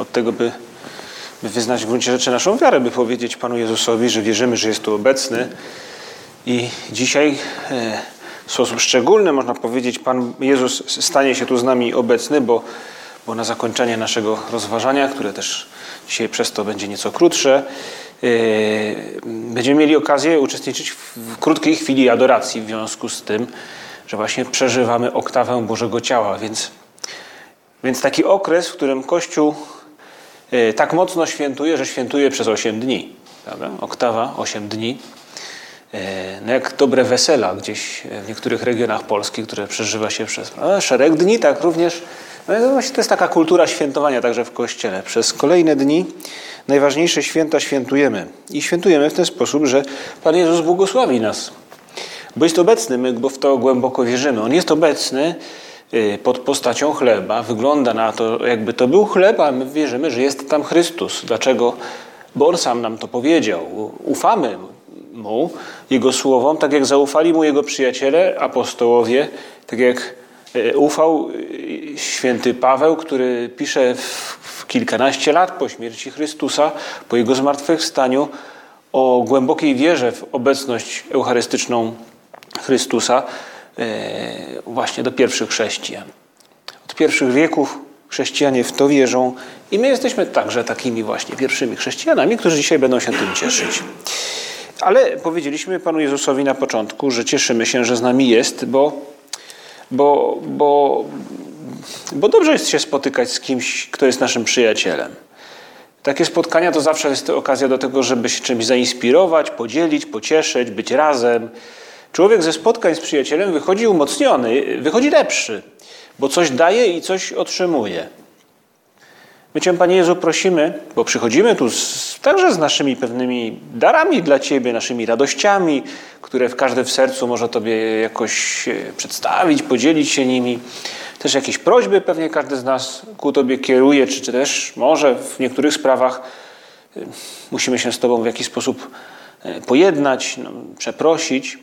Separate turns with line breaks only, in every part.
od tego, by, by wyznać w gruncie rzeczy naszą wiarę, by powiedzieć Panu Jezusowi, że wierzymy, że jest tu obecny. I dzisiaj e, w sposób szczególny, można powiedzieć, Pan Jezus stanie się tu z nami obecny, bo, bo na zakończenie naszego rozważania, które też dzisiaj przez to będzie nieco krótsze, e, będziemy mieli okazję uczestniczyć w krótkiej chwili adoracji w związku z tym, że właśnie przeżywamy oktawę Bożego Ciała. Więc, więc taki okres, w którym Kościół tak mocno świętuje, że świętuje przez 8 dni. Oktawa 8 dni. E, no jak dobre wesela gdzieś w niektórych regionach Polski, które przeżywa się przez szereg dni, tak również. No właśnie to jest taka kultura świętowania także w Kościele. Przez kolejne dni najważniejsze święta świętujemy. I świętujemy w ten sposób, że Pan Jezus błogosławi nas bo jest obecny, my bo w to głęboko wierzymy. On jest obecny y, pod postacią chleba. Wygląda na to, jakby to był chleb, a my wierzymy, że jest tam Chrystus. Dlaczego? Bo On sam nam to powiedział. Ufamy Mu, Jego słowom, tak jak zaufali Mu Jego przyjaciele, apostołowie, tak jak y, ufał y, święty Paweł, który pisze w kilkanaście lat po śmierci Chrystusa, po Jego zmartwychwstaniu, o głębokiej wierze w obecność eucharystyczną Chrystusa właśnie do pierwszych chrześcijan. Od pierwszych wieków chrześcijanie w to wierzą i my jesteśmy także takimi właśnie pierwszymi chrześcijanami, którzy dzisiaj będą się tym cieszyć. Ale powiedzieliśmy Panu Jezusowi na początku, że cieszymy się, że z nami jest, bo, bo, bo, bo dobrze jest się spotykać z kimś, kto jest naszym przyjacielem. Takie spotkania to zawsze jest okazja do tego, żeby się czymś zainspirować, podzielić, pocieszyć, być razem. Człowiek ze spotkań z przyjacielem wychodzi umocniony, wychodzi lepszy, bo coś daje i coś otrzymuje. My Cię, Panie Jezu, prosimy, bo przychodzimy tu z, także z naszymi pewnymi darami dla Ciebie, naszymi radościami, które w każdy w sercu może Tobie jakoś e, przedstawić, podzielić się nimi. Też jakieś prośby pewnie każdy z nas ku Tobie kieruje, czy, czy też może w niektórych sprawach e, musimy się z Tobą w jakiś sposób e, pojednać, no, przeprosić.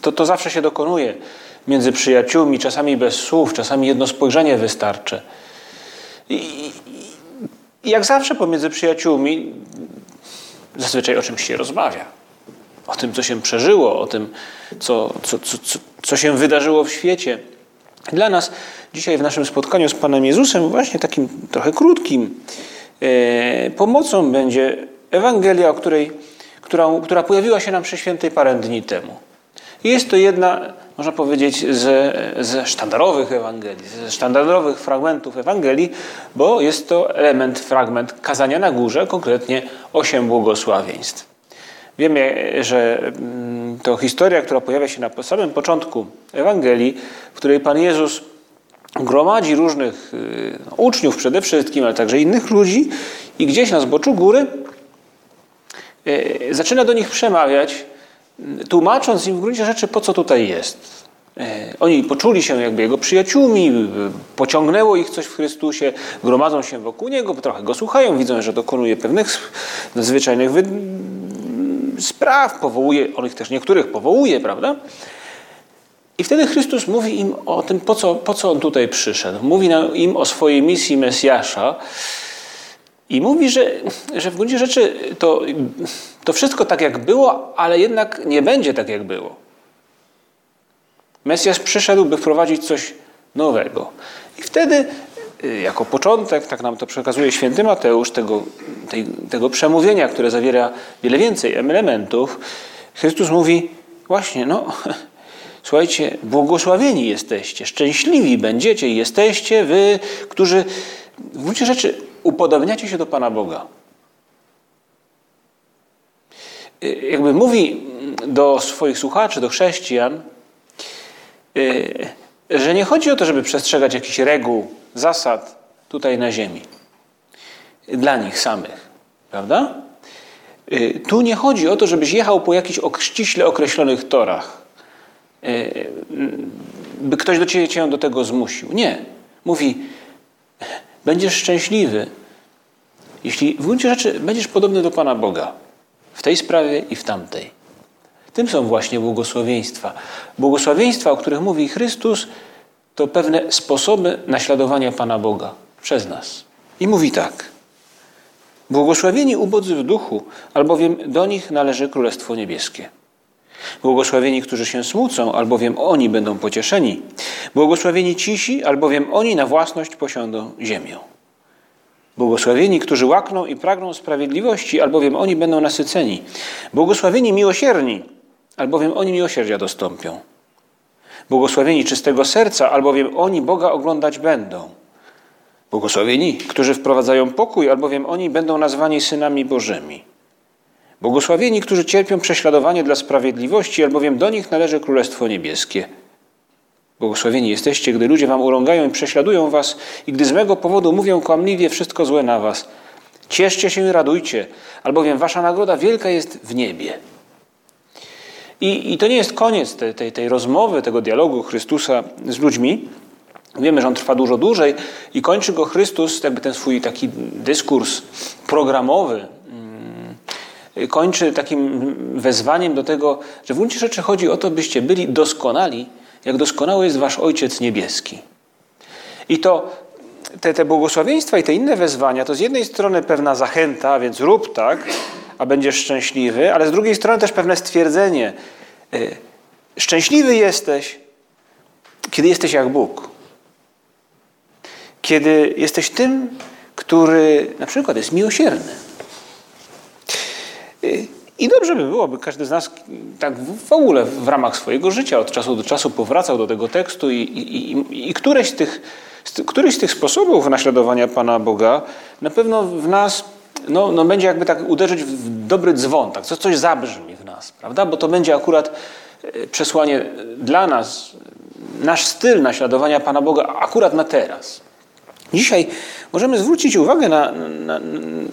To, to zawsze się dokonuje między przyjaciółmi, czasami bez słów, czasami jedno spojrzenie wystarczy. I, i jak zawsze pomiędzy przyjaciółmi zazwyczaj o czymś się rozmawia. O tym, co się przeżyło, o tym, co, co, co, co się wydarzyło w świecie. Dla nas dzisiaj w naszym spotkaniu z Panem Jezusem, właśnie takim trochę krótkim, e, pomocą będzie Ewangelia, o której, która, która pojawiła się nam przy świętej parę dni temu. Jest to jedna, można powiedzieć, ze, ze sztandarowych Ewangelii, ze sztandarowych fragmentów Ewangelii, bo jest to element, fragment kazania na górze, konkretnie osiem błogosławieństw. Wiemy, że mm, to historia, która pojawia się na samym początku Ewangelii, w której Pan Jezus gromadzi różnych y, uczniów przede wszystkim, ale także innych ludzi i gdzieś na zboczu góry y, zaczyna do nich przemawiać tłumacząc im w gruncie rzeczy, po co tutaj jest. E, oni poczuli się jakby jego przyjaciółmi, pociągnęło ich coś w Chrystusie, gromadzą się wokół niego, trochę go słuchają, widzą, że dokonuje pewnych nadzwyczajnych wy... spraw, powołuje, on ich też niektórych powołuje, prawda? I wtedy Chrystus mówi im o tym, po co, po co on tutaj przyszedł. Mówi im o swojej misji Mesjasza, i mówi, że, że w gruncie rzeczy to, to wszystko tak jak było, ale jednak nie będzie tak jak było. Mesjasz przyszedł, by wprowadzić coś nowego. I wtedy, y, jako początek, tak nam to przekazuje święty Mateusz, tego, tej, tego przemówienia, które zawiera wiele więcej elementów, Chrystus mówi, właśnie, no, słuchajcie, błogosławieni jesteście, szczęśliwi będziecie i jesteście wy, którzy w gruncie rzeczy upodobniacie się do Pana Boga. Y, jakby mówi do swoich słuchaczy, do chrześcijan, y, że nie chodzi o to, żeby przestrzegać jakichś reguł, zasad tutaj na ziemi. dla nich samych. Prawda? Y, tu nie chodzi o to, żebyś jechał po jakichś ściśle określonych torach, y, by ktoś do ciebie cię do tego zmusił. Nie. Mówi, będziesz szczęśliwy, jeśli w gruncie rzeczy będziesz podobny do Pana Boga w tej sprawie i w tamtej. Tym są właśnie błogosławieństwa. Błogosławieństwa, o których mówi Chrystus, to pewne sposoby naśladowania Pana Boga przez nas. I mówi tak. Błogosławieni ubodzy w duchu, albowiem do nich należy Królestwo Niebieskie. Błogosławieni, którzy się smucą, albowiem oni będą pocieszeni. Błogosławieni cisi, albowiem oni na własność posiądą ziemię. Błogosławieni, którzy łakną i pragną sprawiedliwości, albowiem oni będą nasyceni. Błogosławieni miłosierni, albowiem oni miłosierdzia dostąpią. Błogosławieni czystego serca, albowiem oni Boga oglądać będą. Błogosławieni, którzy wprowadzają pokój, albowiem oni będą nazwani synami Bożymi. Błogosławieni, którzy cierpią prześladowanie dla sprawiedliwości, albowiem do nich należy Królestwo Niebieskie. Błogosławieni jesteście, gdy ludzie wam urągają i prześladują was i gdy z mego powodu mówią kłamliwie wszystko złe na was. Cieszcie się i radujcie, albowiem wasza nagroda wielka jest w niebie. I, i to nie jest koniec tej, tej, tej rozmowy, tego dialogu Chrystusa z ludźmi. Wiemy, że on trwa dużo dłużej i kończy go Chrystus, jakby ten swój taki dyskurs programowy, mm, kończy takim wezwaniem do tego, że w gruncie rzeczy chodzi o to, byście byli doskonali, jak doskonały jest wasz Ojciec Niebieski. I to te, te błogosławieństwa i te inne wezwania to z jednej strony pewna zachęta, więc rób tak, a będziesz szczęśliwy, ale z drugiej strony też pewne stwierdzenie. Y, szczęśliwy jesteś, kiedy jesteś jak Bóg. Kiedy jesteś tym, który na przykład jest miłosierny. I dobrze by było, by każdy z nas tak w ogóle w ramach swojego życia od czasu do czasu powracał do tego tekstu i, i, i, i któreś, z tych, któryś z tych sposobów naśladowania Pana Boga na pewno w nas no, no będzie jakby tak uderzyć w dobry dzwon, tak, coś zabrzmi w nas, prawda? Bo to będzie akurat e, przesłanie dla nas, nasz styl naśladowania Pana Boga akurat na teraz. Dzisiaj możemy zwrócić uwagę na, na,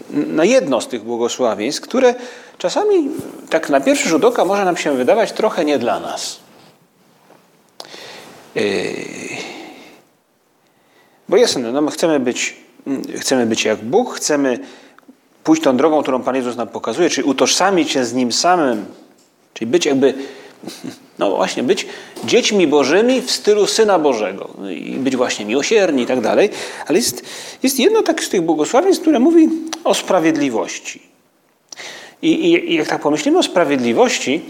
na, jedno z tych błogosławieństw, które czasami tak na pierwszy rzut oka może nam się wydawać trochę nie dla nas. Yy, bo jasne, no my chcemy być, chcemy być jak Bóg, chcemy pójść tą drogą, którą Pan Jezus nam pokazuje, czyli utożsamić się z Nim samym, czyli być jakby, no właśnie, być dziećmi Bożymi w stylu Syna Bożego i być właśnie miłosierni i tak dalej. Ale jest, jest jedno tak z tych błogosławieństw, które mówi o sprawiedliwości. I, i, I jak tak pomyślimy o sprawiedliwości,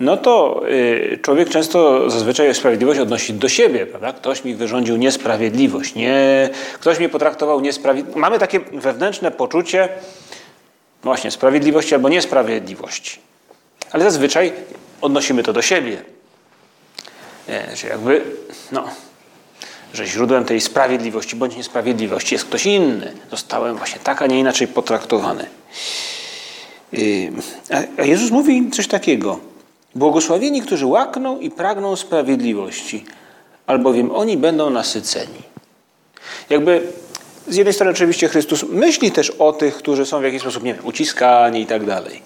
no to y, człowiek często zazwyczaj sprawiedliwość odnosi do siebie, prawda? Ktoś mi wyrządził niesprawiedliwość, nie, ktoś mnie potraktował niesprawiedliwie. Mamy takie wewnętrzne poczucie, no właśnie, sprawiedliwości albo niesprawiedliwości. Ale zazwyczaj odnosimy to do siebie. Nie, że jakby, no, że źródłem tej sprawiedliwości bądź niesprawiedliwości jest ktoś inny. Zostałem właśnie tak, a nie inaczej potraktowany. Yy, a Jezus mówi coś takiego. Błogosławieni, którzy łakną i pragną sprawiedliwości, albowiem oni będą nasyceni. Jakby z jednej strony oczywiście Chrystus myśli też o tych, którzy są w jakiś sposób, nie wiem, uciskani i tak dalej.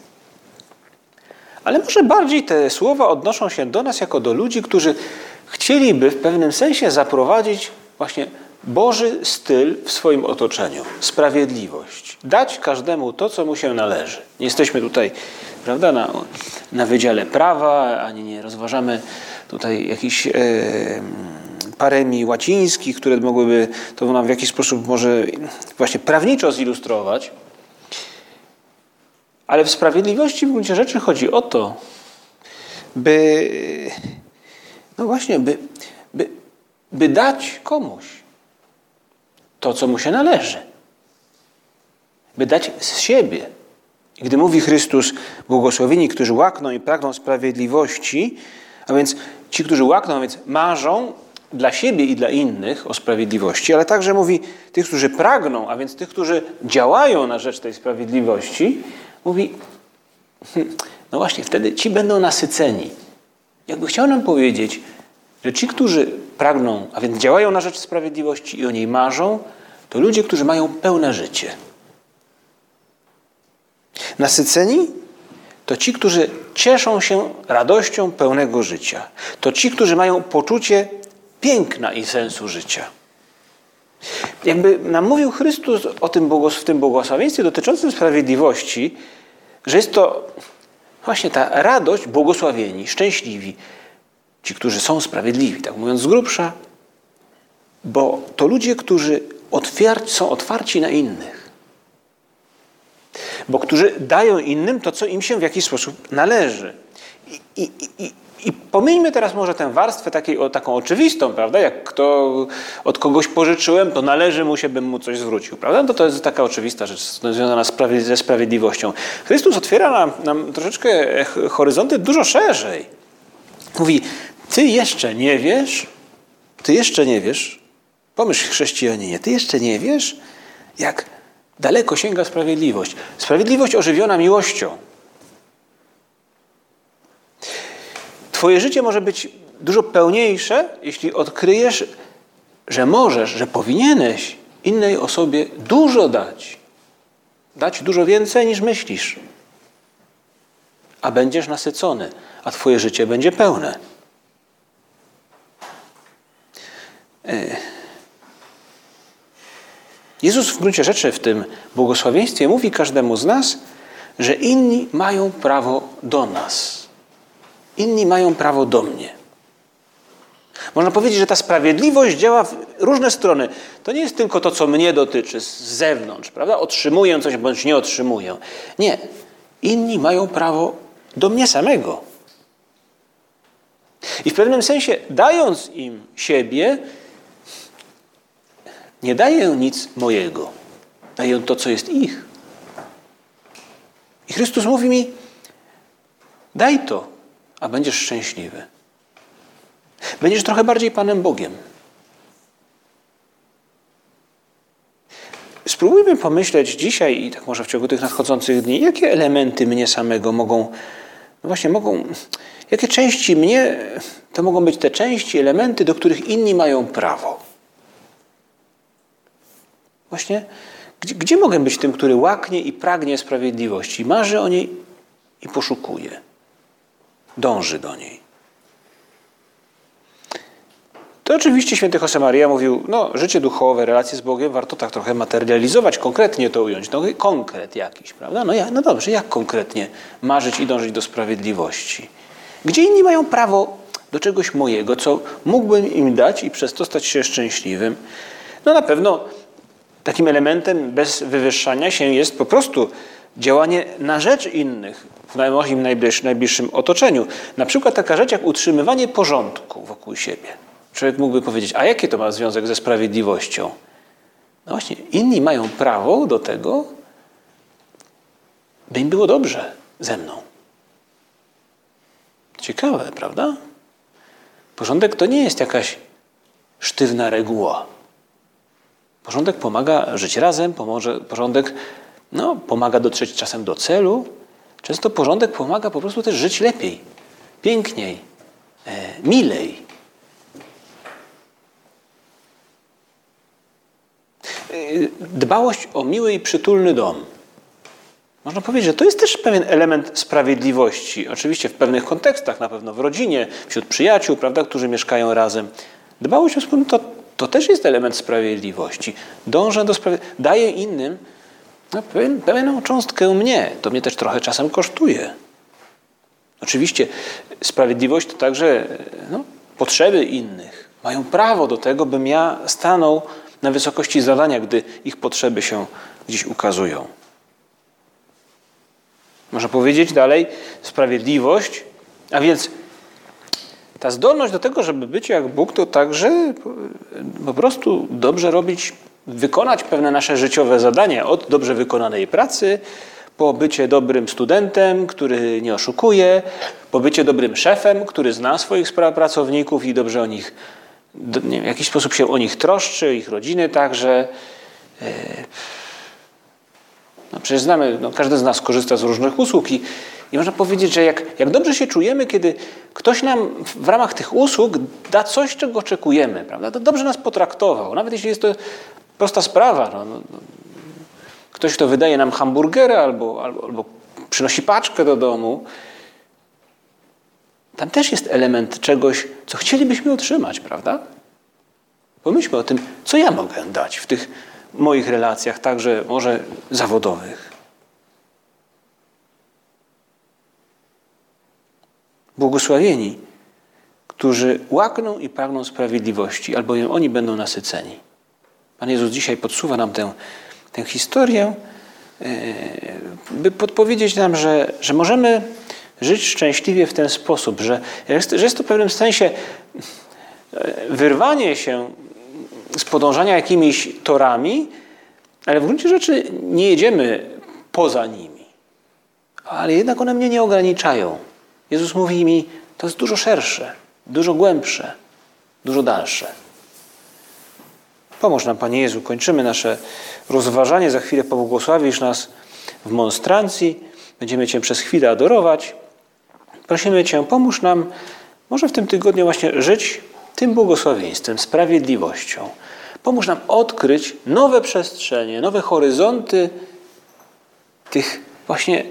Ale może bardziej te słowa odnoszą się do nas jako do ludzi, którzy chcieliby w pewnym sensie zaprowadzić właśnie Boży styl w swoim otoczeniu. Sprawiedliwość. Dać każdemu to, co mu się należy. Nie jesteśmy tutaj prawda, na, na Wydziale Prawa, ani nie rozważamy tutaj jakichś... Yy, paremii łacińskich, które mogłyby to nam w jakiś sposób może właśnie prawniczo zilustrować. Ale w sprawiedliwości w gruncie rzeczy chodzi o to, by, no właśnie, by, by, by dać komuś to, co mu się należy. By dać z siebie. I gdy mówi Chrystus, błogosławieni, którzy łakną i pragną sprawiedliwości, a więc ci, którzy łakną, a więc marzą dla siebie i dla innych o sprawiedliwości, ale także mówi tych, którzy pragną, a więc tych, którzy działają na rzecz tej sprawiedliwości, mówi, hmm, no właśnie, wtedy ci będą nasyceni. Jakby chciał nam powiedzieć, że ci, którzy pragną, a więc działają na rzecz sprawiedliwości i o niej marzą, to ludzie, którzy mają pełne życie. Nasyceni to ci, którzy cieszą się radością pełnego życia. To ci, którzy mają poczucie piękna i sensu życia. Jakby nam mówił Chrystus o tym w tym błogosławieństwie dotyczącym sprawiedliwości, że jest to właśnie ta radość, błogosławieni, szczęśliwi, ci, którzy są sprawiedliwi, tak mówiąc z grubsza, bo to ludzie, którzy otwiar są otwarci na innych. Bo którzy dają innym to, co im się w jakiś sposób należy. I, i, i, i pomijmy teraz może tę warstwę takiej, o, taką oczywistą, prawda? Jak kto od kogoś pożyczyłem, to należy mu się, bym mu coś zwrócił, prawda? To to jest taka oczywista rzecz związana ze sprawiedliwością. Chrystus otwiera nam, nam troszeczkę horyzonty dużo szerzej. Mówi, ty jeszcze nie wiesz, ty jeszcze nie wiesz, pomyśl chrześcijaninie, ty jeszcze nie wiesz, jak daleko sięga sprawiedliwość. Sprawiedliwość ożywiona miłością. Twoje życie może być dużo pełniejsze, jeśli odkryjesz, że możesz, że powinieneś innej osobie dużo dać. Dać dużo więcej niż myślisz. A będziesz nasycony, a Twoje życie będzie pełne. E, Jezus w gruncie rzeczy w tym błogosławieństwie mówi każdemu z nas, że inni mają prawo do nas. Inni mają prawo do mnie. Można powiedzieć, że ta sprawiedliwość działa w różne strony. To nie jest tylko to, co mnie dotyczy z zewnątrz, prawda? Otrzymuję coś bądź nie otrzymuję. Nie. Inni mają prawo do mnie samego. I w pewnym sensie, dając im siebie, nie daję nic mojego. Daję to, co jest ich. I Chrystus mówi mi: daj to, a będziesz szczęśliwy. Będziesz trochę bardziej Panem Bogiem. Spróbujmy pomyśleć dzisiaj i tak może w ciągu tych nadchodzących dni, jakie elementy mnie samego mogą, no właśnie mogą, jakie części mnie, to mogą być te części, elementy, do których inni mają prawo. Właśnie, gdzie, gdzie mogę być tym, który łaknie i pragnie sprawiedliwości, marzy o niej i poszukuje, dąży do niej? To oczywiście święty Josemaria mówił, no życie duchowe, relacje z Bogiem warto tak trochę materializować, konkretnie to ująć, no konkret jakiś, prawda? No, ja, no dobrze, jak konkretnie marzyć i dążyć do sprawiedliwości? Gdzie inni mają prawo do czegoś mojego, co mógłbym im dać i przez to stać się szczęśliwym? No na pewno Takim elementem bez wywyższania się jest po prostu działanie na rzecz innych w moim najbliższym otoczeniu. Na przykład taka rzecz jak utrzymywanie porządku wokół siebie. Człowiek mógłby powiedzieć, a jaki to ma związek ze sprawiedliwością? No właśnie, inni mają prawo do tego, by im było dobrze ze mną. Ciekawe, prawda? Porządek to nie jest jakaś sztywna reguła. Porządek pomaga żyć razem, pomoże, porządek no, pomaga dotrzeć czasem do celu. Często porządek pomaga po prostu też żyć lepiej, piękniej, e, milej. E, dbałość o miły i przytulny dom. Można powiedzieć, że to jest też pewien element sprawiedliwości. Oczywiście w pewnych kontekstach, na pewno w rodzinie, wśród przyjaciół, prawda, którzy mieszkają razem. Dbałość o wspólnotę to to też jest element sprawiedliwości. Dążę do sprawiedliwości. Daję innym no, pewną cząstkę mnie. To mnie też trochę czasem kosztuje. Oczywiście sprawiedliwość to także no, potrzeby innych. Mają prawo do tego, bym ja stanął na wysokości zadania, gdy ich potrzeby się gdzieś ukazują. Można powiedzieć dalej, sprawiedliwość, a więc ta zdolność do tego, żeby być jak Bóg, to także po prostu dobrze robić, wykonać pewne nasze życiowe zadania. Od dobrze wykonanej pracy, po bycie dobrym studentem, który nie oszukuje, po bycie dobrym szefem, który zna swoich pracowników i dobrze o nich, w jakiś sposób się o nich troszczy, ich rodziny także. E, no przecież znamy, no każdy z nas korzysta z różnych usług i i można powiedzieć, że jak, jak dobrze się czujemy, kiedy ktoś nam w ramach tych usług da coś, czego oczekujemy, prawda? To dobrze nas potraktował. Nawet jeśli jest to prosta sprawa. No, no, no. ktoś, kto wydaje nam hamburgera albo, albo, albo przynosi paczkę do domu, tam też jest element czegoś, co chcielibyśmy otrzymać, prawda? Pomyślmy o tym, co ja mogę dać w tych moich relacjach, także może zawodowych. Błogosławieni, którzy łakną i pragną sprawiedliwości, albowiem oni będą nasyceni. Pan Jezus dzisiaj podsuwa nam tę, tę historię, e, by podpowiedzieć nam, że, że możemy żyć szczęśliwie w ten sposób, że że jest to w pewnym sensie e, wyrwanie się z podążania jakimiś torami, ale w gruncie rzeczy nie jedziemy poza nimi. Ale jednak one mnie nie ograniczają. Jezus mówi mi, to jest dużo szersze, dużo głębsze, dużo dalsze. Pomóż nam, Panie Jezu. Kończymy nasze rozważanie. Za chwilę pobłogosławisz nas w monstrancji. Będziemy Cię przez chwilę adorować. Prosimy Cię, pomóż nam może w tym tygodniu właśnie żyć tym błogosławieństwem, sprawiedliwością. Pomóż nam odkryć nowe przestrzenie, nowe horyzonty tych właśnie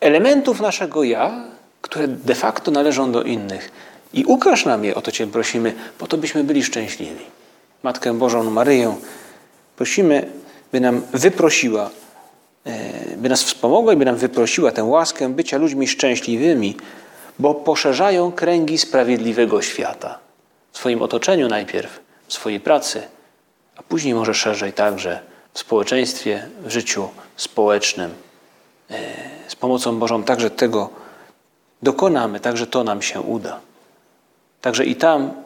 elementów naszego ja, które de facto należą do innych. I ukaż nam je, o to Cię prosimy, po to byśmy byli szczęśliwi. Matkę Bożą Maryję prosimy, by nam wyprosiła, e, by nas wspomogła i by nam wyprosiła tę łaskę bycia ludźmi szczęśliwymi, bo poszerzają kręgi sprawiedliwego świata. W swoim otoczeniu najpierw, w swojej pracy, a później może szerzej także w społeczeństwie, w życiu społecznym. E, z pomocą Bożą także tego dokonamy, także to nam się uda. Także i tam